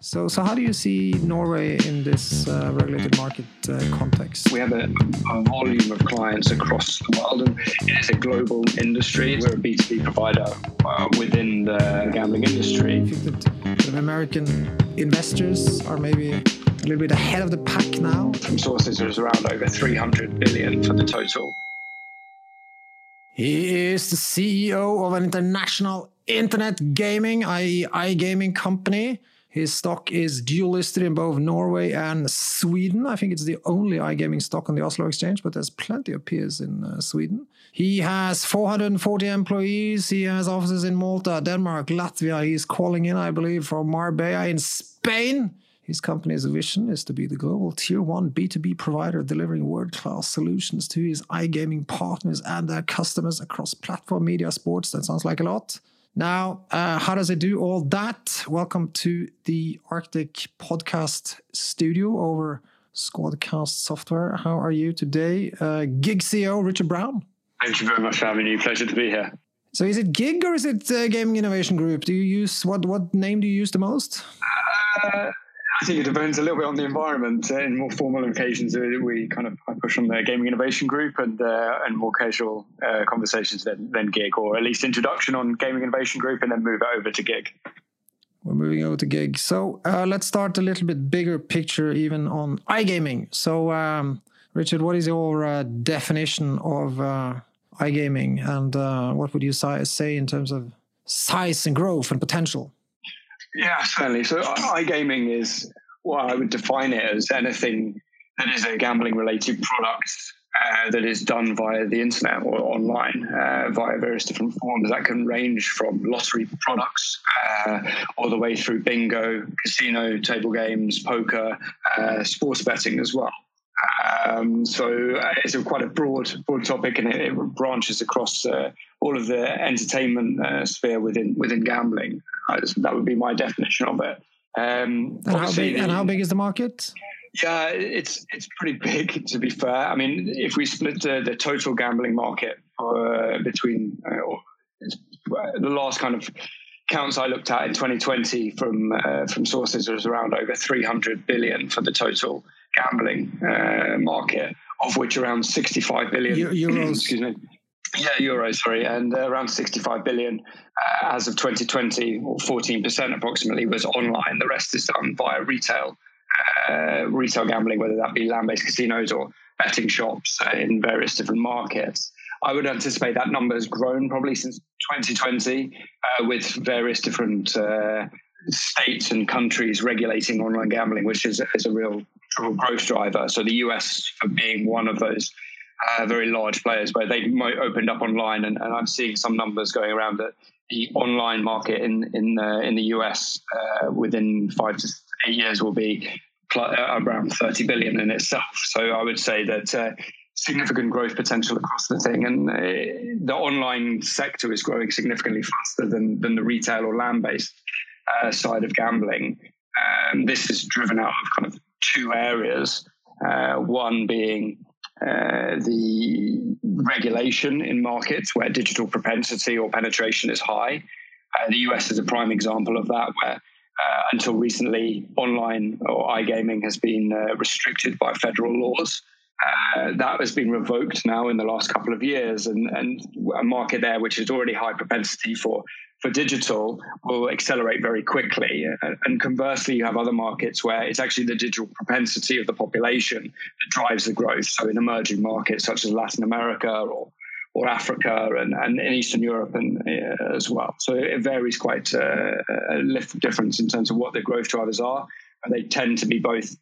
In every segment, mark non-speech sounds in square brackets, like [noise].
So, so how do you see Norway in this uh, regulated market uh, context? We have a, a, volume of clients across the world, and it's a global industry. We're a B2B provider uh, within the gambling industry. I think that American investors are maybe a little bit ahead of the pack now. From sources, there's around over 300 billion for the total. He is the CEO of an international internet gaming, i.e., iGaming company. His stock is dual listed in both Norway and Sweden. I think it's the only iGaming stock on the Oslo Exchange, but there's plenty of peers in uh, Sweden. He has 440 employees. He has offices in Malta, Denmark, Latvia. He's calling in, I believe, from Marbella in Spain. His company's vision is to be the global tier one B2B provider delivering world class solutions to his iGaming partners and their customers across platform, media, sports. That sounds like a lot. Now, uh, how does it do all that? Welcome to the Arctic podcast studio over Squadcast software. How are you today? Uh, Gig CEO Richard Brown. Thank you very much for having me. Pleasure to be here. So, is it Gig or is it uh, Gaming Innovation Group? Do you use what? What name do you use the most? I think it depends a little bit on the environment. Uh, in more formal occasions, uh, we kind of push on the gaming innovation group, and uh, and more casual uh, conversations then then gig, or at least introduction on gaming innovation group, and then move it over to gig. We're moving over to gig. So uh, let's start a little bit bigger picture, even on iGaming. So, um, Richard, what is your uh, definition of iGaming, and what would you say in terms of size and growth and potential? Yeah, certainly. So iGaming is what I would define it as anything that is a gambling related product uh, that is done via the internet or online uh, via various different forms. That can range from lottery products uh, all the way through bingo, casino, table games, poker, uh, sports betting as well. Um, so uh, it's a quite a broad, broad topic, and it, it branches across uh, all of the entertainment uh, sphere within within gambling. that would be my definition of it. Um, and, how big, the, and how big is the market? Yeah, it's it's pretty big to be fair. I mean, if we split the, the total gambling market uh, between uh, the last kind of counts I looked at in 2020 from uh, from sources was around over 300 billion for the total gambling uh, market, of which around 65 billion [clears throat] euros. excuse me. Yeah, euros, sorry, and uh, around 65 billion uh, as of 2020, or 14% approximately, was online. The rest is done via retail, uh, retail gambling, whether that be land-based casinos or betting shops uh, in various different markets. I would anticipate that number has grown probably since 2020 uh, with various different uh, states and countries regulating online gambling, which is, is a real, growth driver. So the US being one of those uh, very large players where they opened up online, and, and, I'm seeing some numbers going around that the online market in in uh, in the US uh, within five to eight years will be pl- uh, around 30 billion in itself. So I would say that uh, significant growth potential across the thing, and uh, the online sector is growing significantly faster than than the retail or land based uh, side of gambling. Um, this is driven out of kind of two areas. Uh, one being uh, the regulation in markets where digital propensity or penetration is high. Uh, the US is a prime example of that, where uh, until recently, online or iGaming has been restricted by federal laws. Uh, that has been revoked now in the last couple of years, and, and a market there which is already high propensity for for digital will accelerate very quickly. And conversely, you have other markets where it's actually the digital propensity of the population that drives the growth. So in emerging markets such as Latin America or or Africa and, and in Eastern Europe and uh, as well. So it varies quite uh, a difference in terms of what the growth drivers are. And they tend to be both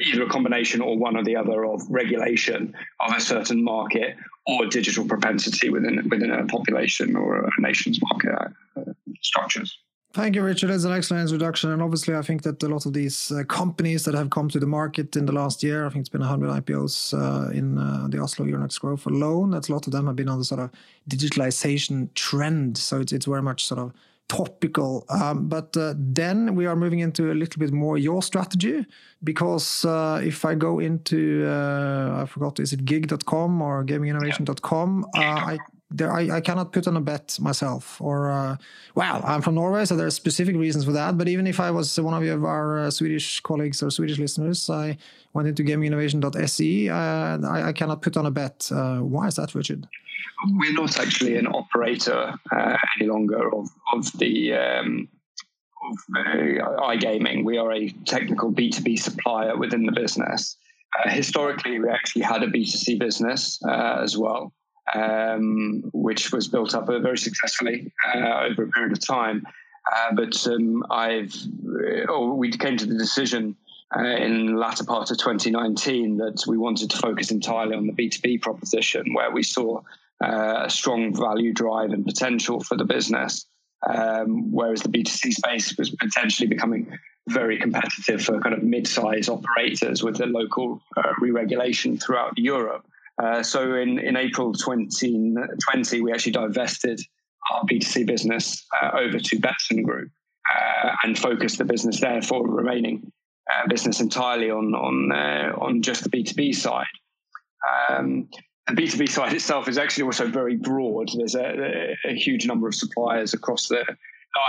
either a combination or one or the other of regulation of a certain market or digital propensity within within a population or a nation's market uh, structures. Thank you, Richard. That's an excellent introduction. And obviously, I think that a lot of these uh, companies that have come to the market in the last year, I think it's been 100 IPOs uh, in uh, the Oslo Euronext Growth alone. That's a lot of them have been on the sort of digitalization trend. So it's, it's very much sort of topical. Um, but uh, then we are moving into a little bit more your strategy because uh, if I go into, uh, I forgot, is it gig.com or gaminginnovation.com? Uh, I, there I, I cannot put on a bet myself. Or uh, well, I'm from Norway, so there are specific reasons for that. But even if I was one of our uh, Swedish colleagues or Swedish listeners, I went into gaminginnovation.se. Uh, I, I cannot put on a bet. Uh, why is that, Richard? We're not actually an operator uh, any longer of of the. Um, of uh, iGaming, we are a technical B2B supplier within the business. Historically, we actually had a B2C business as well, um, which was built up very successfully uh, over a period of time. Uh, but um, I've, oh, we came to the decision uh, in the latter part of 2019 that we wanted to focus entirely on the B2B proposition, where we saw a strong value drive and potential for the business. Um, whereas the B2C space was potentially becoming very competitive for kind of mid-size operators with the local uh, re-regulation throughout Europe. Uh, so in, in April 2020, we actually divested our B2C business uh, over to Betsson Group uh, and focused the business there for remaining uh, business entirely on on uh, on just the B2B side. Um, the B2B side [laughs] itself is actually also very broad. There's a, a huge number of suppliers across the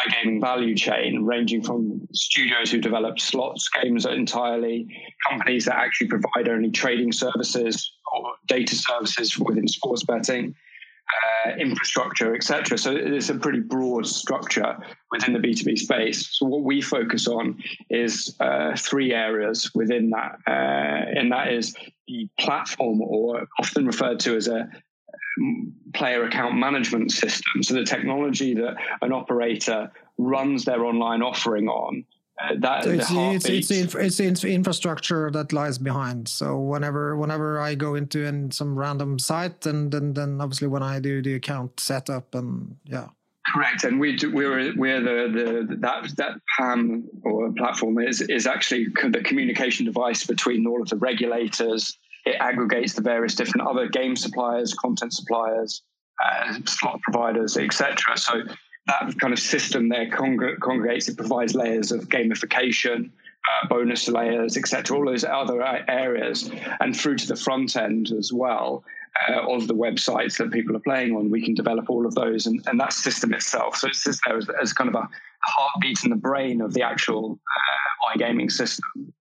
iGaming value chain, ranging from studios who develop slots games entirely, companies that actually provide only trading services or data services within sports betting, uh, infrastructure, etc. So it's a pretty broad structure within the B2B space. So what we focus on is uh, three areas within that, uh, and that is the platform, or often referred to as a player account management system. So the technology that an operator runs their online offering on. Uh, that so it's, the it's, it's, the, it's, the infrastructure that lies behind. So whenever whenever I go into in some random site, and then then obviously when I do the account setup and yeah. Correct, and we do, we're we're the, the that that PAM or platform is is actually the communication device between all of the regulators, it aggregates the various different other game suppliers, content suppliers, uh, slot providers, etc. So that kind of system there congr- congregates. It provides layers of gamification, uh, bonus layers, etc. All those other areas, and through to the front end as well. Uh, of the websites that people are playing on, we can develop all of those and, and that system itself. So it's there as, as kind of a heartbeat in the brain of the actual uh, iGaming system.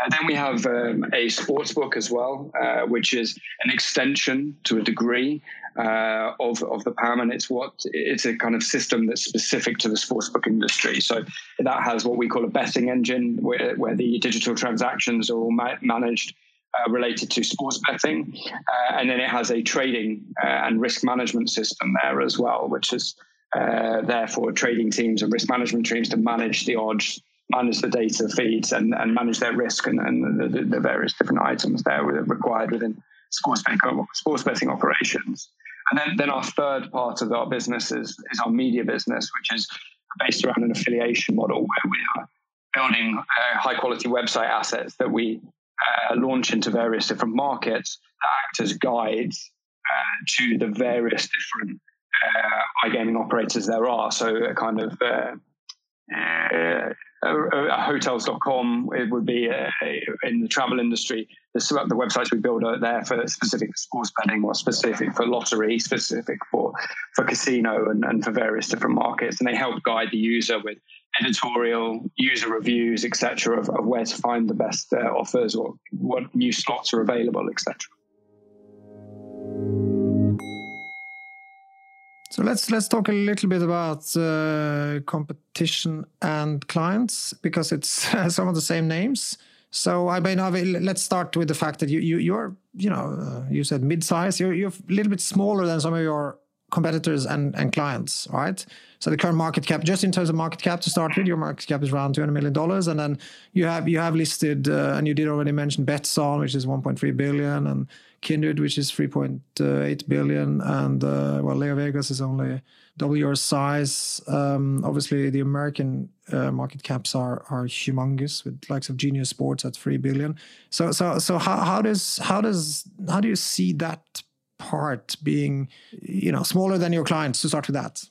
Uh, then we have um, a sports book as well, uh, which is an extension to a degree uh, of of the PAM, and it's what it's a kind of system that's specific to the sportsbook industry. So that has what we call a betting engine, where where the digital transactions are all ma- managed. Uh, related to sports betting, uh, and then it has a trading uh, and risk management system there as well, which is there for trading teams and risk management teams to manage the odds manage the data feeds and, and manage their risk and, and the, the, various different items there required within sports betting, sports betting operations. And then, then our third part of our business is, is our media business, which is based around an affiliation model where we are building uh, high quality website assets that we uh, launch into various different markets that act as guides uh, to the various different uh, iGaming operators there are. So a kind of uh, uh, hotels.com it would be uh, in the travel industry. The, the websites we build are there for specific for sports betting or specific for lottery specific for for casino and, and for various different markets. And they help guide the user with editorial user reviews etc of, of, where to find the best uh, offers or what new slots are available etc So let's let's talk a little bit about uh, competition and clients because it's [laughs] some of the same names. So I mean, let's start with the fact that you you you're you know uh, you said mid-size. You're you're a little bit smaller than some of your competitors and, and clients, right? So the current market cap, just in terms of market cap to start with, your market cap is around two hundred million dollars, and then you have you have listed, uh, and you did already mention Betsson, which is one point three billion, and Kindred, which is 3.8 billion, and uh, well, LeoVegas is only double your size. Um, obviously, the American uh, market caps are are humongous, with likes of Genius Sports at three billion. So, so, so how, how does how does how do you see that part being, you know, smaller than your clients? To start with that.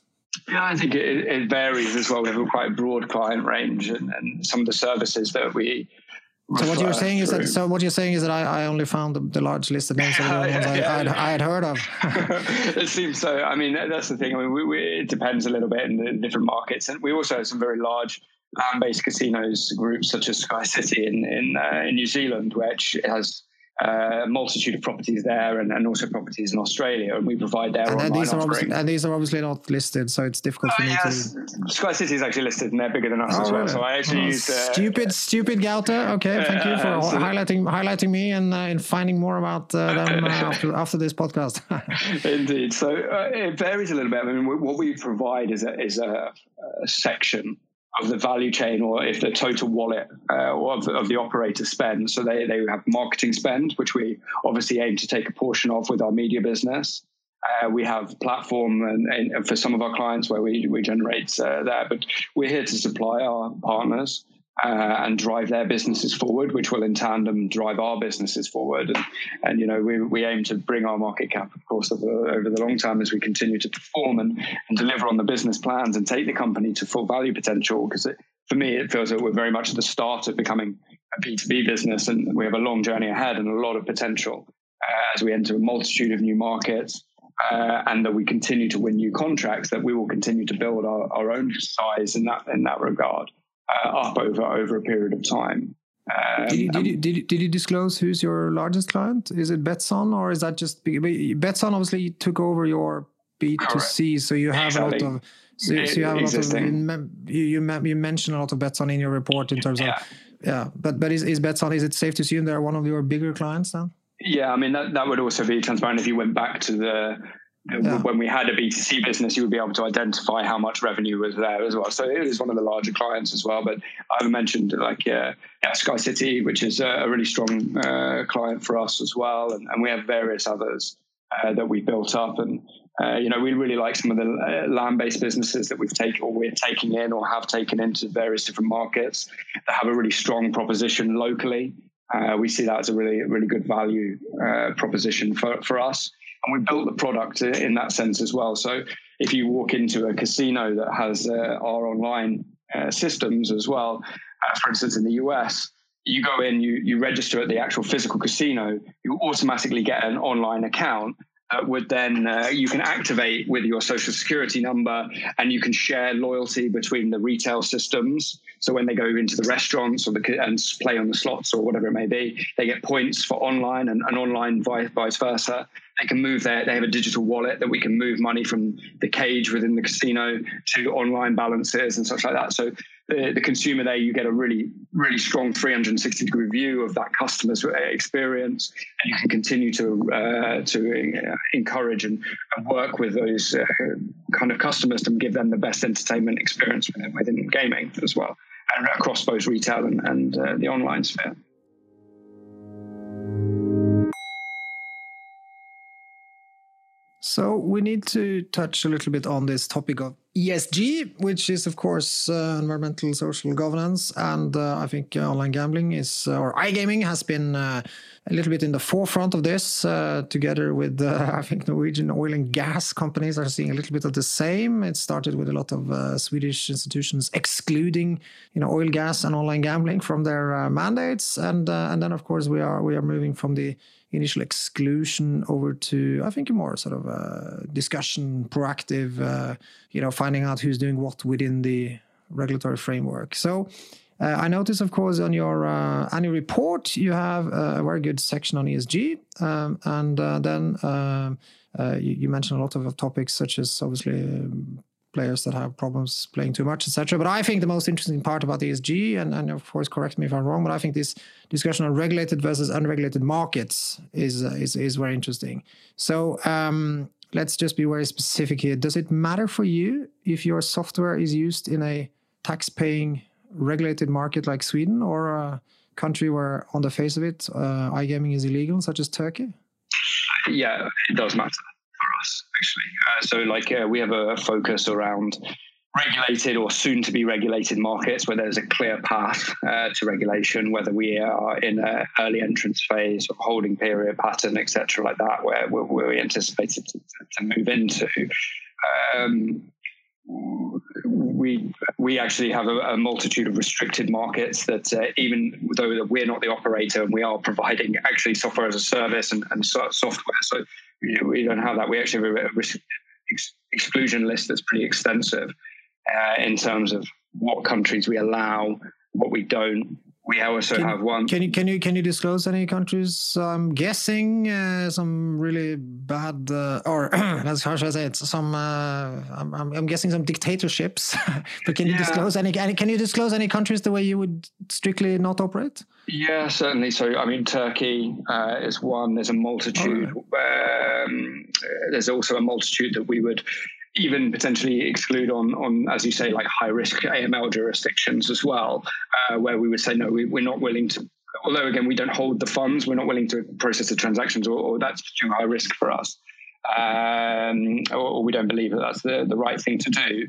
Yeah, I think it, it varies as well. We have a quite broad client range, and, and some of the services that we So what you're saying is that so what you're saying is that I, I only found the, the large listed names of the ones I, I'd, [laughs] I had heard of. [laughs] it seems so. I mean, that's the thing. I mean, we, we, it depends a little bit in the different markets, and we also have some very large land-based casinos groups such as Sky City in in, uh, in New Zealand, which has a multitude of properties there and, and also properties in Australia, and we provide their and online these are offering. And these are obviously not listed, so it's difficult for me yes. to. Sky City is actually listed, and they're bigger than us oh, as well. Really? So I actually oh, used uh, stupid, stupid Gauta. Okay, thank you for uh, so highlighting highlighting me and uh, in finding more about uh, them uh, [laughs] after after this podcast. [laughs] Indeed. So uh, it varies a little bit. I mean, what we provide is a is a, a section of the value chain or if the total wallet uh, of, of, the operator spend. So they, they have marketing spend, which we obviously aim to take a portion of with our media business. Uh, we have platform and, and, for some of our clients where we, we generate uh, that, but we're here to supply our partners uh, and drive their businesses forward, which will in tandem drive our businesses forward. And, and you know, we, we aim to bring our market cap, of course, over, over the long term as we continue to perform and, and deliver on the business plans and take the company to full value potential. Because for me, it feels that we're very much at the start of becoming a B2B business and we have a long journey ahead and a lot of potential uh, as we enter a multitude of new markets. Uh, and that we continue to win new contracts, that we will continue to build our, our own size in that in that regard uh, up over over a period of time. Um, did, you, did, you, did, you, did, you, disclose who's your largest client? Is it Betsson or is that just Betsson? Obviously, took over your B2C, so you have exactly. a lot of. So, so you have a lot Existing. of you, you you mentioned a lot of Betsson in your report in terms yeah. of yeah, but but is is Betsson? Is it safe to assume they're one of your bigger clients then? Yeah, I mean that that would also be transparent if you went back to the yeah. when we had a B2C business, you would be able to identify how much revenue was there as well. So it is one of the larger clients as well. But I've mentioned like yeah, yeah Sky City, which is a really strong uh, client for us as well, and, and we have various others uh, that we built up. And uh, you know, we really like some of the uh, land-based businesses that we've taken or we're taking in or have taken into various different markets that have a really strong proposition locally. Uh, we see that as a really, really good value uh, proposition for, for us and we built the product in that sense as well. So if you walk into a casino that has uh, our online uh, systems as well, uh, for instance, in the US, you go in, you you register at the actual physical casino, you automatically get an online account that would then uh, you can activate with your social security number and you can share loyalty between the retail systems so when they go into the restaurants or the and play on the slots or whatever it may be they get points for online and, and online vice, vice versa. They can move their they have a digital wallet that we can move money from the cage within the casino to online balances and such like that. So the, the consumer there you get a really really strong 360 degree view of that customer's experience. And you can continue to uh, to uh, encourage and, and, work with those uh, kind of customers to give them the best entertainment experience within, gaming as well across both retail and, and uh, the online sphere So we need to touch a little bit on this topic of ESG, which is of course uh, environmental social governance, and uh, I think uh, online gambling is uh, or iGaming has been uh, a little bit in the forefront of this. Uh, together with [laughs] I think Norwegian oil and gas companies are seeing a little bit of the same. It started with a lot of Swedish institutions excluding you know oil, gas, and online gambling from their mandates, and and then of course we are we are moving from the initial exclusion over to I think a more sort of uh, discussion, proactive, uh, you know, finding out who's doing what within the regulatory framework. So. Uh, I notice, of course, on your uh, annual report, you have a very good section on ESG. Um, and uh, then um, uh, you, you, mentioned a lot of topics, such as obviously um, players that have problems playing too much, etc. But I think the most interesting part about ESG, and, and of course, correct me if I'm wrong, but I think this discussion on regulated versus unregulated markets is uh, is, is very interesting. So um, let's just be very specific here. Does it matter for you if your software is used in a tax-paying regulated market like Sweden or a country where, on the face of it, uh, iGaming is illegal, such as Turkey? Yeah, it does matter us actually. Uh, so like uh, we have a focus around regulated or soon to be regulated markets where there's a clear path uh, to regulation, whether we are in an early entrance phase or holding period pattern, etc., like that, where, where we anticipated to, to, move into. Um, we we actually have a, a, multitude of restricted markets that uh, even though we're not the operator and we are providing actually software as a service and, and software, so you know, we don't have that. We actually have a, ex- exclusion list that's pretty extensive uh, in terms of what countries we allow, what we don't, we also can, have one. Can you can you can you disclose any countries? I'm guessing uh, some really bad, uh, or [clears throat] how should I say it? Some uh, I'm, I'm guessing some dictatorships. [laughs] but can you disclose any? Can you disclose any countries the way you would strictly not operate? Yeah, certainly. So I mean, Turkey uh, is one. There's a multitude. Oh. Um, there's also a multitude that we would even potentially exclude on, on as you say, like high risk AML jurisdictions as well, uh, where we would say, no, we, we're not willing to, although again, we don't hold the funds, we're not willing to process the transactions or, or that's too high risk for us. Um, or, or, we don't believe that that's the, the right thing to do.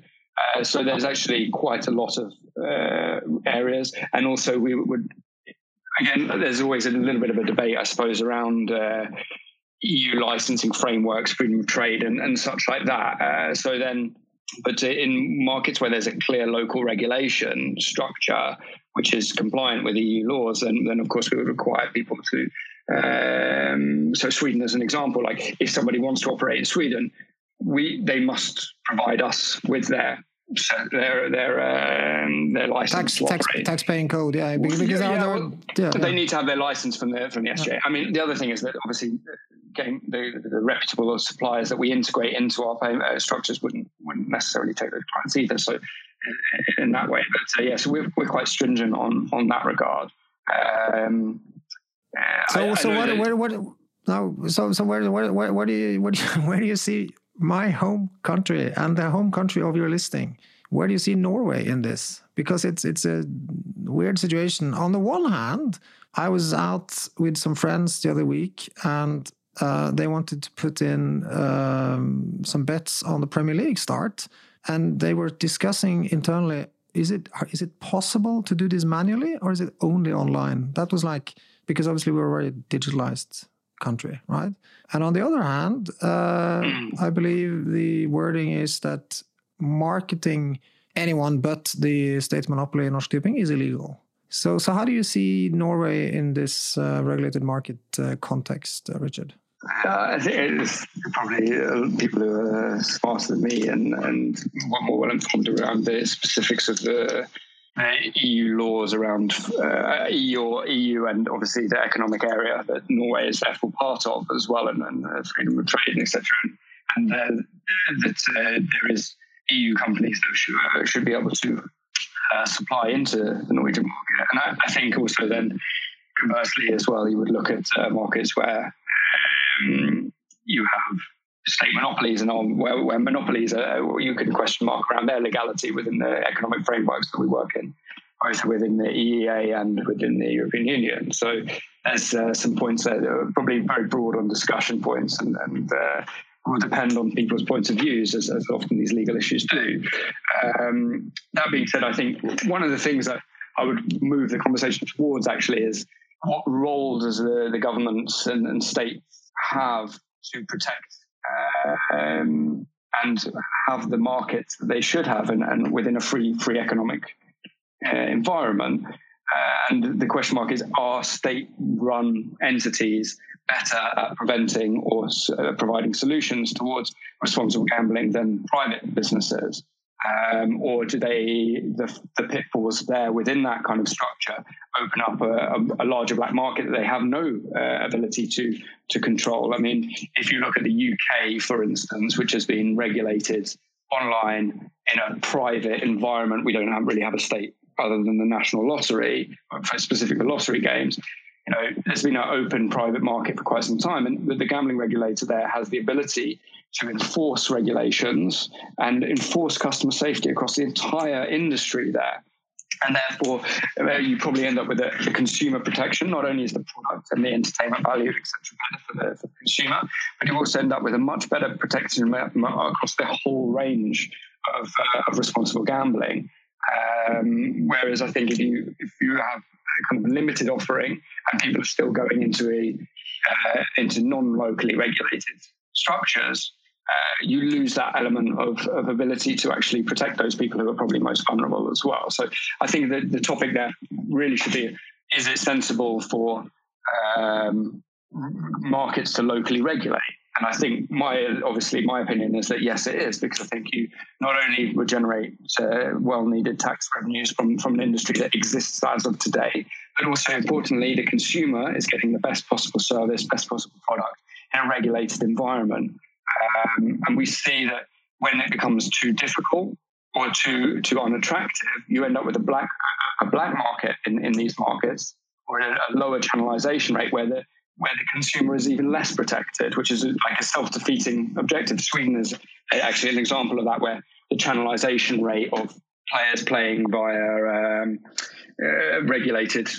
Uh, so there's actually quite a lot of uh, areas. And also we would, again, there's always a little bit of a debate, I suppose, around uh, EU licensing frameworks, freedom of trade, and, and such like that. Uh, so then, but in markets where there's a clear local regulation structure, which is compliant with EU laws, then, then of course we would require people to. Um, so Sweden, as an example, like if somebody wants to operate in Sweden, we they must provide us with their their their um, their license tax, tax, tax paying code yeah because, yeah, yeah, well, yeah, they need to have their license from the from the SJ. I mean the other thing is that obviously game, the, the, reputable suppliers that we integrate into our payment uh, structures wouldn't wouldn't necessarily take those clients either. So in that way, but uh, yeah, so we're we're quite stringent on on that regard. Um, so I, so I what, what what no so so where where where, where do you where do you, [laughs] where do you see my home country and the home country of your listing? Where do you see Norway in this? Because it's it's a weird situation. On the one hand, I was out with some friends the other week, and uh, they wanted to put in um, some bets on the Premier League start, and they were discussing internally: is it is it possible to do this manually, or is it only online? That was like because obviously we're a very digitalized country, right? And on the other hand, uh, I believe the wording is that marketing anyone but the state monopoly Norsk Tipping is illegal. So, so how do you see Norway in this uh, regulated market uh, context, uh, Richard? Uh, it's probably uh, people who are smarter than me and, and more well informed around the specifics of the EU laws around uh, EU, EU and obviously the economic area that Norway is therefore part of as well, and, and freedom of trade, and etc. And, and uh, that uh, there is EU companies that should, uh, should be able to supply into the Norwegian market. And I, I, think also then conversely as well, you would look at markets where um, you have state monopolies and on where, where monopolies are, you can question mark around their legality within the economic frameworks that we work in, both within the EEA and within the European Union. So there's uh, some points there that are probably very broad on discussion points and, and uh, will depend on people's points of views, as, as often these legal issues do. Um, that being said, I think one of the things that I would move the conversation towards actually is what role does the, the governments and, and states have to protect um, and have the markets that they should have and, and within a free free economic uh, environment. Uh, and the question mark is: Are state-run entities better at preventing or uh, providing solutions towards responsible gambling than private businesses? Um, or do they the, the, pitfalls there within that kind of structure open up a, a, a larger black market that they have no uh, ability to to control? I mean, if you look at the UK, for instance, which has been regulated online in a private environment, we don't have, really have a state other than the national lottery, for specific lottery games. You know, there's been an open private market for quite some time, and the gambling regulator there has the ability to enforce regulations and enforce customer safety across the entire industry there. And therefore, uh, you probably end up with a, a, consumer protection. Not only is the product and the entertainment value, etc., better for the, for the, consumer, but you also end up with a much better protection across the whole range of, uh, of responsible gambling. Um, whereas I think if you if you have kind of limited offering and people are still going into a uh, into non-locally regulated structures, uh, you lose that element of, of ability to actually protect those people who are probably most vulnerable as well. So I think that the topic there really should be: is it sensible for um, markets to locally regulate? And I think my obviously my opinion is that yes, it is because I think you not only would generate uh, well needed tax revenues from from an industry that exists as of today, but also importantly, the consumer is getting the best possible service, best possible product in a regulated environment. Um, and we see that when it becomes too difficult or too too unattractive, you end up with a black a black market in, in these markets or a, a lower channelization rate where the where the consumer is even less protected, which is like a self-defeating objective. Sweden is actually an example of that, where the channelization rate of players playing via um, uh, regulated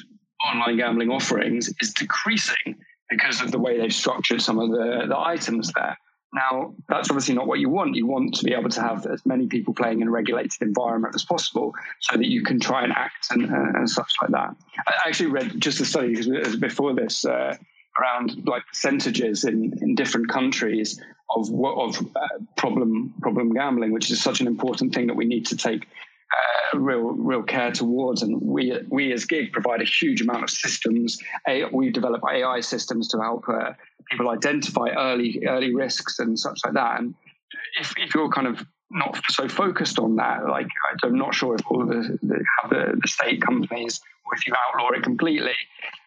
online gambling offerings is decreasing because of the way they've structured some of the, the items there. Now, that's obviously not what you want. You want to be able to have as many people playing in a regulated environment as possible so that you can try and act and, uh, and such like that. I actually read just a study before this, uh, around like percentages in, in different countries of of uh, problem problem gambling, which is such an important thing that we need to take uh, real real care towards. And we we as Gig provide a huge amount of systems. A, we develop AI systems to help uh, people identify early early risks and such like that. And if, if you're kind of not so focused on that, like I'm not sure if all the, the, the state companies or if you outlaw it completely,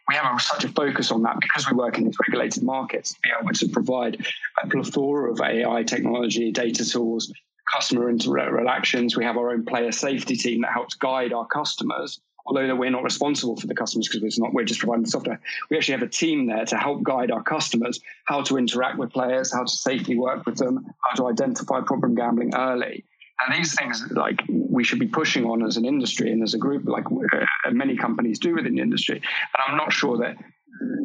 we have um, such a focus on that because we work in these regulated markets to be able to provide a plethora of AI technology, data tools, customer interactions. We have our own player safety team that helps guide our customers. Although we're not responsible for the customers because it's not, we're just providing the software. We actually have a team there to help guide our customers how to interact with players, how to safely work with them, how to identify problem gambling early. And these things, like we should be pushing on as an industry and as a group, like uh, many companies do within the industry. And I'm not sure that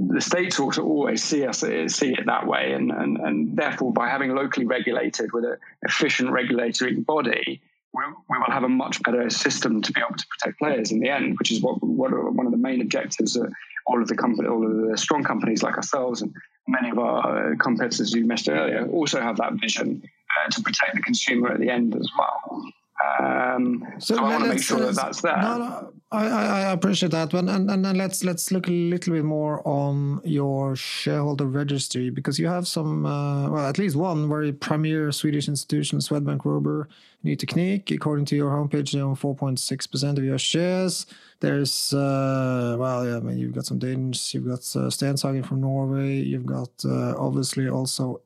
the states also always see us see it that way, and and, and therefore by having locally regulated with an efficient regulatory body, we, we will have a much better system to be able to protect players in the end, which is what, what one of the main objectives that all of the company, all of the strong companies like ourselves and many of our competitors you mentioned earlier also have that vision uh, to protect the consumer at the end as well. Um, so, so I want to make sure that that's there. No, no, I, I appreciate that one, and, and and let's let's look a little bit more on your shareholder registry because you have some, uh, well, at least one very premier Swedish institution, Swedbank Robur Ny Teknik. According to your homepage, they own 4.6 percent of your shares. There's, uh, well, yeah, I mean, you've got some Danes, you've got uh, Stenshagen from Norway, you've got uh, obviously also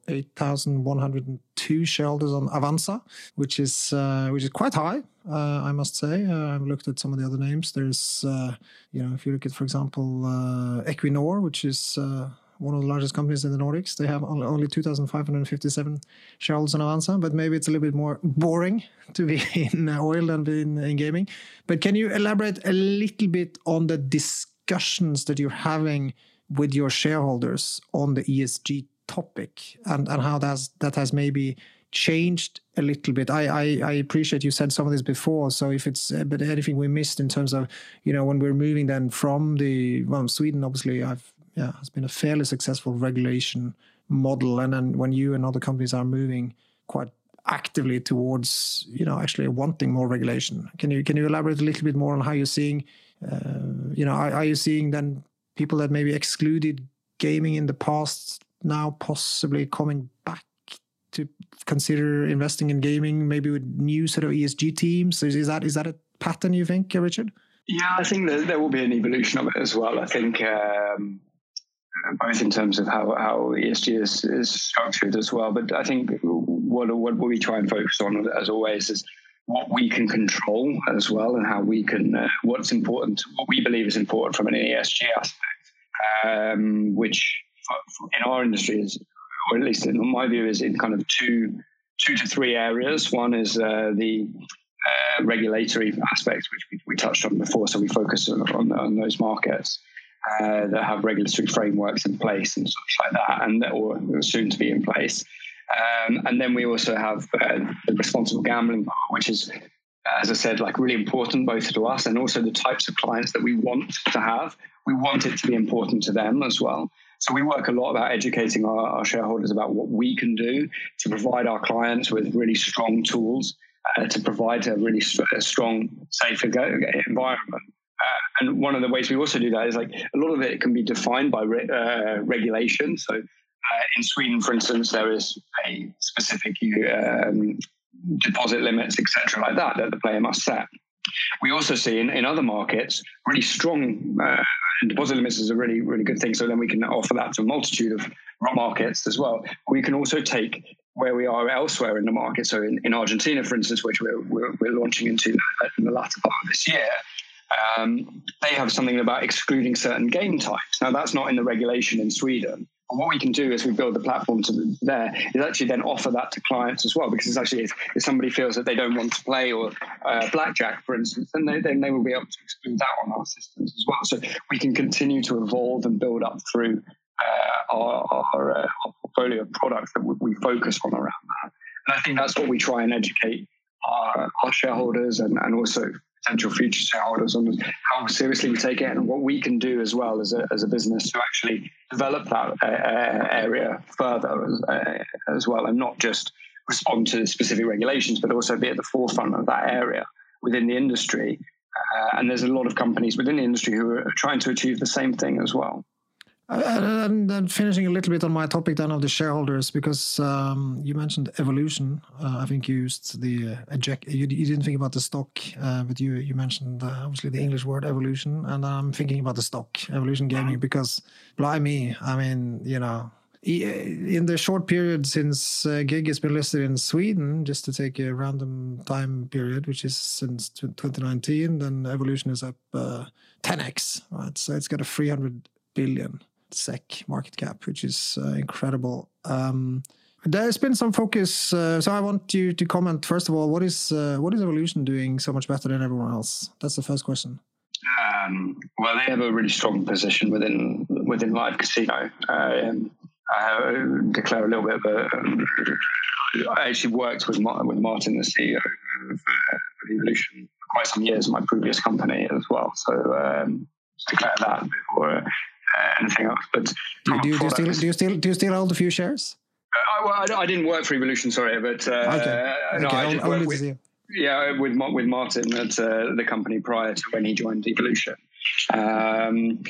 8,102 shareholders on Avanza, which is uh, which is quite high, uh, I must say. Uh, I've looked at some of the other names. There's, uh, you know, if you look at, for example, uh, Equinor, which is uh, one of the largest companies in the Nordics. They have only 2,557 shareholders on Avanza, but maybe it's a little bit more boring [laughs] to be in oil than in, in gaming. But can you elaborate a little bit on the discussions that you're having with your shareholders on the ESG topic and, and how that's, that has maybe changed a little bit. I, I, I appreciate you said some of this before. So if it's but anything we missed in terms of you know when we're moving then from the well Sweden obviously I've yeah, it's been a fairly successful regulation model. And then when you and other companies are moving quite actively towards, you know, actually wanting more regulation, can you can you elaborate a little bit more on how you're seeing, uh, you know, are, are you seeing then people that maybe excluded gaming in the past now possibly coming back to consider investing in gaming, maybe with new sort of ESG teams? Is, that is that a pattern you think, Richard? Yeah, I think that there will be an evolution of it as well. I think um, both in terms of how, how ESG is, is structured as well. But I think what, what we try and focus on, as always, is what we can control as well and how we can, uh, what's important, what we believe is important from an ESG aspect, um, which in our industry is, or at least in my view, is in kind of two, two to three areas. One is uh, the uh, regulatory aspects, which we, we, touched on before. So we focus on, on, on those markets uh, that have regulatory frameworks in place and such like that, and that are soon to be in place. Um, and then we also have uh, the responsible gambling part, which is as I said, like really important both to us and also the types of clients that we want to have. We want it to be important to them as well. So we work a lot about educating our, our shareholders about what we can do to provide our clients with really strong tools uh, to provide a really st- a strong, safe environment. Uh, and one of the ways we also do that is like a lot of it can be defined by re- uh, regulation. So uh, in Sweden, for instance, there is a specific um, deposit limits, etc., like that, that the player must set. We also see in, in other markets really strong uh, deposit limits is a really really good thing. So then we can offer that to a multitude of markets as well. We can also take where we are elsewhere in the market. So in, in Argentina, for instance, which we're, we're, we're launching into in the latter part of this year, um, they have something about excluding certain game types. Now that's not in the regulation in Sweden. And what we can do as we build the platform to there is actually then offer that to clients as well, because it's actually if, if somebody feels that they don't want to play or uh, blackjack, for instance, then they, then they will be able to exclude that on our systems as well. So we can continue to evolve and build up through uh, our, our, uh, our, portfolio of products that we, we, focus on around that. And I think that's what we try and educate our, our shareholders and, and also potential future shareholders on how seriously we take it and what we can do as well as a, as a business to actually develop that uh, uh, area further as, uh, as well and not just respond to specific regulations but also be at the forefront of that area within the industry. Uh, and there's a lot of companies within the industry who are trying to achieve the same thing as well and then finishing a little bit on my topic then of the shareholders, because um, you mentioned evolution. Uh, I think you used the uh, eject. You, you, didn't think about the stock, uh, but you you mentioned uh, obviously the English word evolution, and I'm thinking about the stock evolution gaming because, blimey, I mean, you know, in the short period since uh, GiG has been listed in Sweden, just to take a random time period, which is since 2019, then evolution is up 10x, uh, right? So it's got a 300 billion SEK market cap, which is uh, incredible. Um, there's been some focus, uh, so I want you to comment first of all. What is uh, what is Evolution doing so much better than everyone else? That's the first question. Um, well, they have a really strong position within within live casino. Um, I declare a little bit of a. I actually worked with Martin, with Martin, the CEO of, uh, Evolution, for quite some years in my previous company as well. So um, declare that before uh, anything else. But do, do, you, do, you still, do you still do you still hold a few shares? Uh, well, I, I, didn't work for Evolution, sorry, but uh, okay. no, okay. I did work with, yeah, with with Martin at uh, the company prior to when he joined Evolution. Um,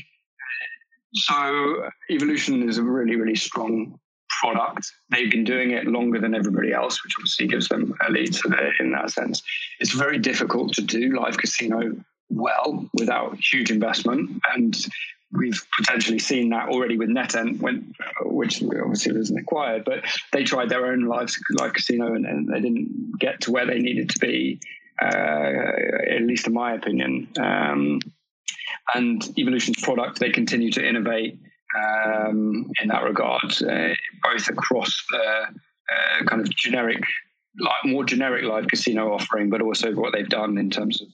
so Evolution is a really, really strong product. They've been doing it longer than everybody else, which obviously gives them a lead so in that sense. It's very difficult to do live casino well without huge investment. And we've potentially seen that already with NetEnt, when, which obviously wasn't acquired, but they tried their own live, live casino and, and they didn't get to where they needed to be, uh, at least in my opinion. Um, and Evolution's product, they continue to innovate um, in that regard, uh, both across the uh, kind of generic, like more generic live casino offering, but also what they've done in terms of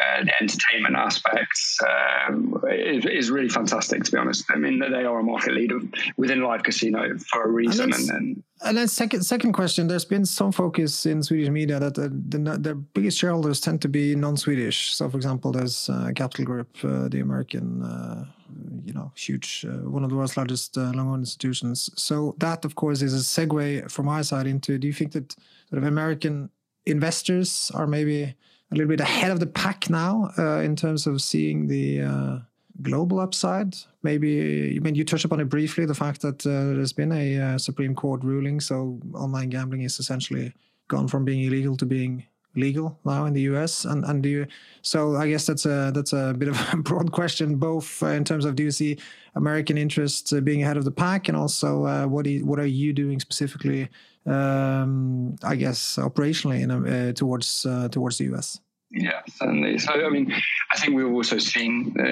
uh, the entertainment aspects um, is, is, really fantastic, to be honest. I mean, they are a market leader within live casino for a reason. And, and, and then second second question, there's been some focus in Swedish media that the, the, the biggest shareholders tend to be non-Swedish. So, for example, there's uh, Capital Group, uh, the American, uh, you know, huge, uh, one of the world's largest uh, long institutions. So that, of course, is a segue from my side into, do you think that sort of American investors are maybe a little bit ahead of the pack now uh, in terms of seeing the uh, global upside. Maybe I mean you touched upon it briefly, the fact that uh, there's been a uh, Supreme Court ruling, so online gambling is essentially gone from being illegal to being legal now in the US. And and do you, so I guess that's a that's a bit of a [laughs] broad question, both uh, in terms of do you see American interests uh, being ahead of the pack, and also what you, what are you doing specifically? Um, I guess operationally in, uh, towards uh, towards the US. Yeah, certainly. So, I mean, I think we've also seen, uh,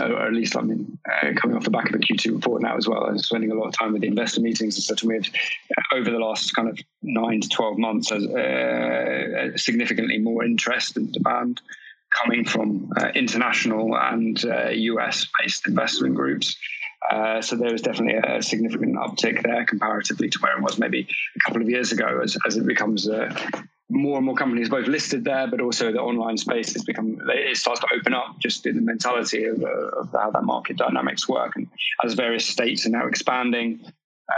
or at least, I mean, uh, coming off the back of the Q2 report now as well, and spending a lot of time with the investor meetings and such. We've, uh, over the last kind of nine to 12 months, has uh, significantly more interest and demand coming from uh, international and US based investment groups. Uh, so there was definitely a significant uptick there comparatively to where it was maybe a couple of years ago as, as it becomes a, more and more companies both listed there, but also the online space has become it starts to open up just in the mentality of, uh, of how that market dynamics work, and as various states are now expanding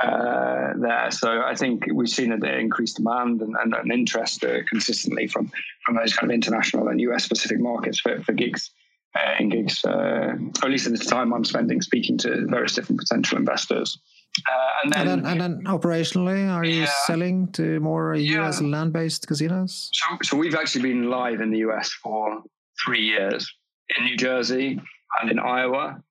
uh, there. So I think we've seen an increased demand and, and an interest uh, consistently from from those kind of international and US specific markets for, for gigs. Uh, in gigs, uh, or at least in the time I'm spending speaking to various different potential investors. Uh, and, then, and, then, and, then, operationally, are you yeah, selling to more US yeah. land-based casinos? So, so we've actually been live in the US for three years in New Jersey and in Iowa,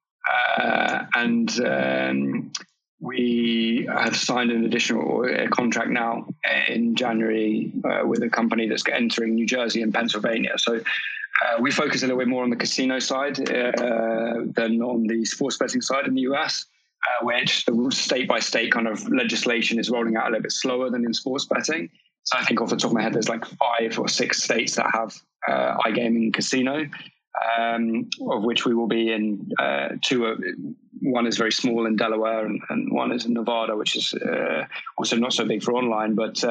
uh, and um, we have signed an additional contract now in January uh, with a company that's entering New Jersey and Pennsylvania. So uh, we focus a little bit more on the casino side uh, than on the sports betting side in the US uh, which the state by state kind of legislation is rolling out a little bit slower than in sports betting. So I think off the top of my head, there's like five or six states that have uh, iGaming casino, um, of which we will be in uh, two. Uh, one is very small in Delaware, and, and, one is in Nevada, which is uh, also not so big for online, but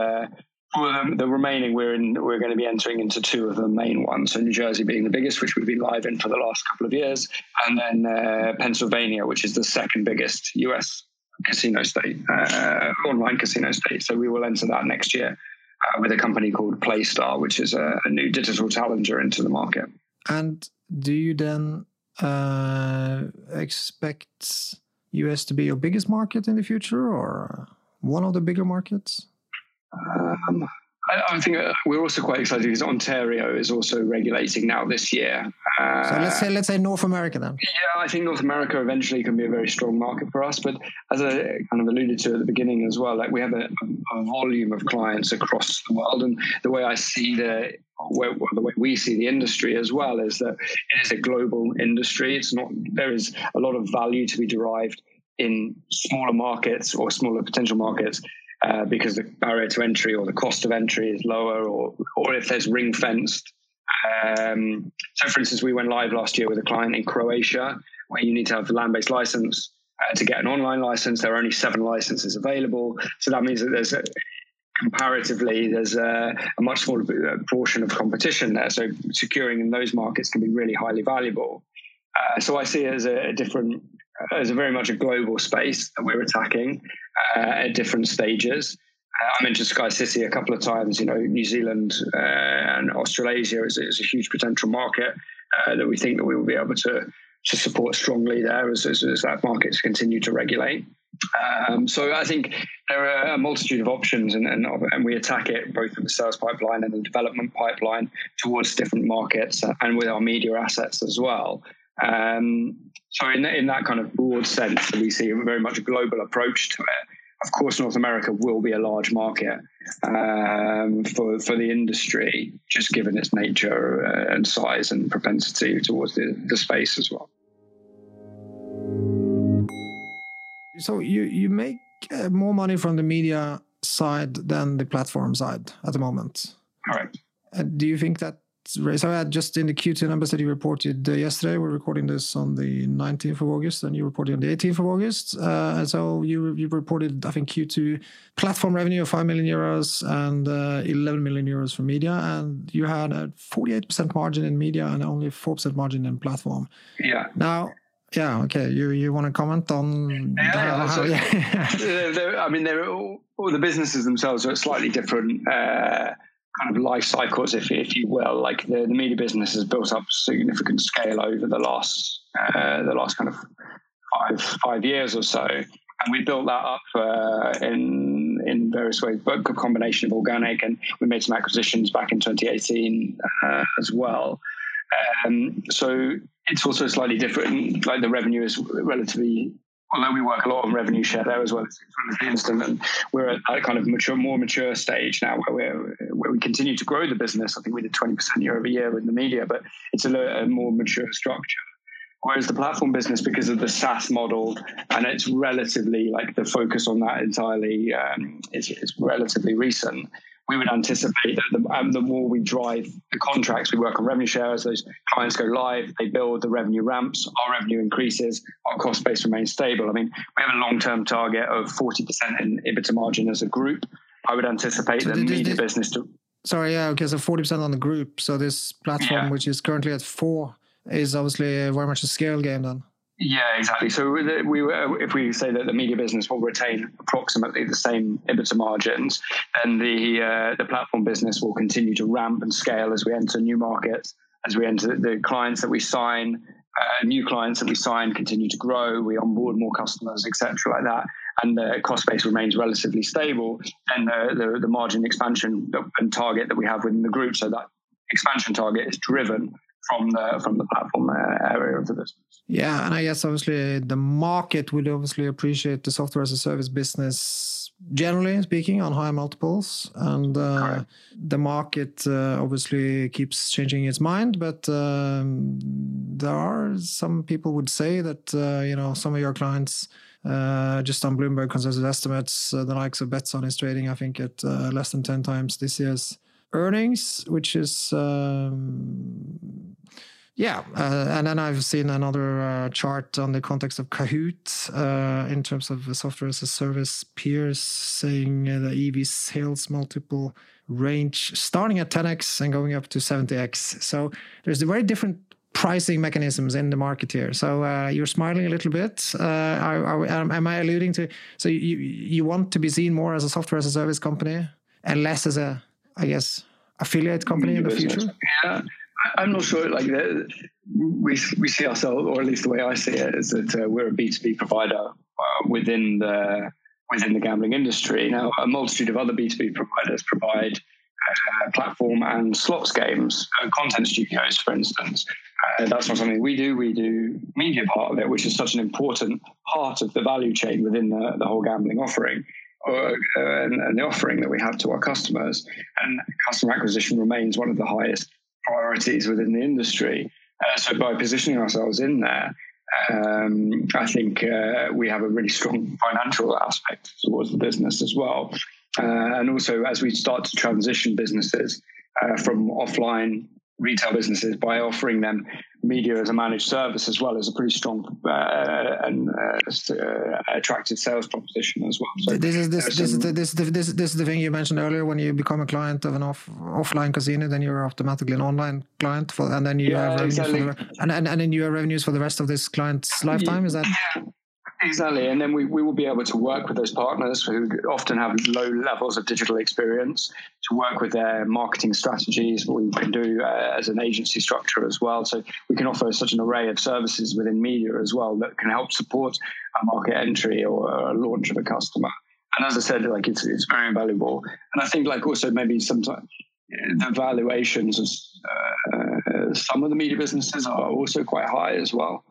um, the remaining, we're in, we're going to be entering into two of the main ones. So New Jersey being the biggest, which we've been live in for the last couple of years, and then uh, Pennsylvania, which is the second biggest US casino state, uh, online casino state. So we will enter that next year uh, with a company called PlayStar, which is a, a, new digital challenger into the market. And do you then uh, expect US to be your biggest market in the future, or one of the bigger markets? Um, I, I, think uh, we're also quite excited because Ontario is also regulating now this year. Uh, so let's say let's say North America then. Yeah, I think North America eventually can be a very strong market for us. But as I kind of alluded to at the beginning as well, like we have a, a volume of clients across the world, and the way I see the the way we see the industry as well is that it is a global industry. It's not there is a lot of value to be derived in smaller markets or smaller potential markets uh, because the barrier to entry or the cost of entry is lower, or or if there's ring fenced. Um, so, for instance, we went live last year with a client in Croatia where you need to have a land based license uh, to get an online license. There are only seven licenses available, so that means that there's a, comparatively there's a, a, much smaller portion of competition there. So, securing in those markets can be really highly valuable. Uh, so, I see it as a, a different as a very much a global space that we're attacking uh, at different stages. Uh, I mentioned SkyCity a couple of times. You know, New Zealand uh, and Australasia is, is, a huge potential market uh, that we think that we will be able to to support strongly there as, as, as that markets continue to regulate. Um, so I think there are a multitude of options, and, and, and, we attack it both in the sales pipeline and the development pipeline towards different markets, uh, and with our media assets as well. Um, so in, in that kind of broad sense, we see a very much a global approach to it. Of course, North America will be a large market um, for for the industry, just given its nature uh, and size and propensity towards the, the space as well. So you you make uh, more money from the media side than the platform side at the moment. Correct. Uh, do you think that so I had just in the Q2 numbers that you reported uh, yesterday. We're recording this on the 19th of August, and you reported on the 18th of August. Uh, and so you you reported, I think, Q2 platform revenue of 5 million euros and uh, 11 million euros for media, and you had a 48% margin in media and only 4% margin in platform. Yeah. Now. Yeah. Okay. You you want to comment on? Yeah. How, yeah. [laughs] I mean, they're all, all, the businesses themselves are slightly different. Uh, kind of life cycles, if, if you will. Like the, the media business has built up significant scale over the last uh, the last kind of five five years or so, and we built that up uh, in in various ways, but a combination of organic and we made some acquisitions back in 2018 uh, as well. Um, so it's also slightly different. Like the revenue is relatively although we work a lot on revenue share there as well as the instant, and we're at a kind of mature, more mature stage now where we're where we continue to grow the business. I think we did twenty percent year over year in the media, but it's a, a more mature structure. Whereas the platform business, because of the SaaS model, and it's relatively like the focus on that entirely um, is, is relatively recent we would anticipate that the, um, the, more we drive the contracts, we work on revenue shares, those clients go live, they build, the revenue ramps, our revenue increases, our cost base remains stable. I mean, we have a long term target of 40% in EBITDA margin as a group. I would anticipate so the media business to. Sorry, yeah, okay, so 40% on the group. So this platform, Yeah. which is currently at four, is obviously very much a scale game then. Yeah, exactly. So we were- if we say that the media business will retain approximately the same EBITDA margins, then the uh, the platform business will continue to ramp and scale as we enter new markets, as we enter the clients that we sign, uh, new clients that we sign continue to grow, we onboard more customers, etc., like that, and the cost base remains relatively stable, and the, the the margin expansion and target that we have within the group, so that expansion target is driven from the from the platform uh, area of the business. Yeah, and I guess obviously the market will obviously appreciate the software as a service business, generally speaking, on high multiples. And uh, the market uh, obviously keeps changing its mind, but um, there are some people would say that uh, you know some of your clients. Uh, just on Bloomberg consensus estimates, uh, the likes of Betsson is trading, I think, at uh, less than 10 times this year's earnings, which is um, yeah, uh, and then I've seen another uh, chart on the context of Kahoot uh, in terms of the software as a service peers saying uh, the EV sales multiple range starting at 10x and going up to 70x. So there's a very different pricing mechanisms in the market here. So uh, you're smiling a little bit. Uh, are, are, am I alluding to? So you you want to be seen more as a software as a service company and less as a, I guess, affiliate company in the future? Yeah, I'm not sure. Like the, we we see ourselves, or at least the way I see it, is that uh, we're a B two B provider uh, within the within the gambling industry. Now, a multitude of other B two B providers provide uh, platform and slots games, uh, content studios, for instance. Uh, that's not something we do. We do media part of it, which is such an important part of the value chain within the, the whole gambling offering. Uh, and, and the offering that we have to our customers, and customer acquisition remains one of the highest priorities within the industry. Uh, so by positioning ourselves in there, um, I think uh, we have a really strong financial aspect towards the business as well. Uh, and also, as we start to transition businesses uh, from offline retail businesses by offering them media as a managed service as well as a pretty strong uh, and uh, uh, attractive sales proposition as well. So this is this this is some- the, this the, this, this is the thing you mentioned earlier. When you become a client of an off offline casino, then you're automatically an online client, for, and then you Yeah, have revenues exactly. for the, and, and and then you have revenues for the rest of this client's lifetime. Is that Exactly. And then we, we will be able to work with those partners who often have low levels of digital experience to work with their marketing strategies. What we can do uh, as an agency structure as well. So we can offer such an array of services within media as well that can help support a market entry or a launch of a customer. And as I said, like it's, it's very valuable. And I think like also maybe sometimes the valuations of uh, some of the media businesses are also quite high as well.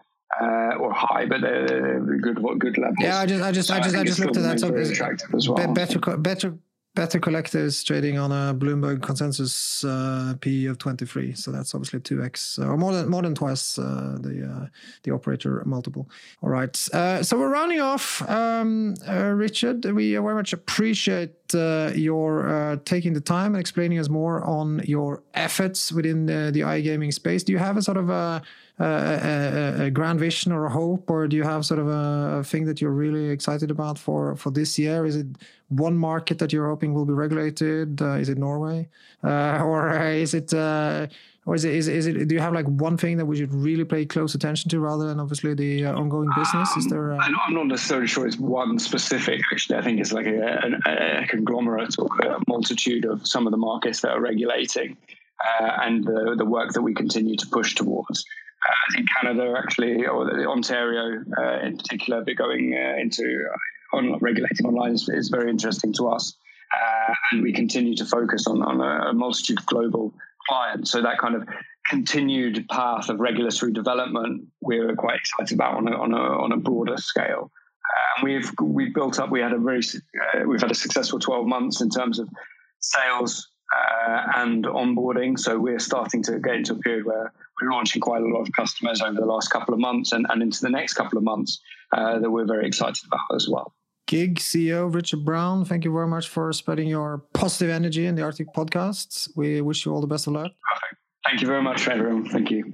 Uh, or high, but they're good, good levels. yeah? I just I just So I just I, think just looked at that. So remains is- very attractive as well. Be- better better Better Collective trading on a Bloomberg consensus uh, PE of 23. So that's obviously 2x uh, or more than more than twice uh, the uh, the operator multiple. All right. Uh, so we're rounding off. Um, uh, Richard, we very much appreciate uh, your uh, taking the time and explaining us more on your efforts within the, the iGaming space. Do you have a sort of a, a, a, a grand vision or a hope, or do you have sort of a, a thing that you're really excited about for, for this year? Is it one market that you're hoping will be regulated? Uh, is it Norway, uh, or uh, is it? Uh, or is it, is, is it? Do you have like one thing that we should really pay close attention to, rather than obviously the uh, ongoing business? Is there? Uh, I'm I'm not necessarily sure it's one specific. Actually, I think it's like a, a, a conglomerate or a multitude of some of the markets that are regulating, uh, and the, the work that we continue to push towards. Uh, I think Canada actually, or Ontario uh, in particular, be going uh, into uh, on regulating online is, is very interesting to us, uh, and we continue to focus on on a, multitude of global clients. So that kind of continued path of regulatory development, we're quite excited about on a, on a, on a broader scale. Uh, and we've we've built up. We had a very uh, we've had a successful 12 months in terms of sales uh, and onboarding. So we're starting to get into a period where we're launching quite a lot of customers over the last couple of months and, and into the next couple of months uh, that we're very excited about as well. GiG CEO Richard Brown, thank you very much for spreading your positive energy in the Arctic podcasts. We wish you all the best of luck. Thank you very much, everyone. Thank you.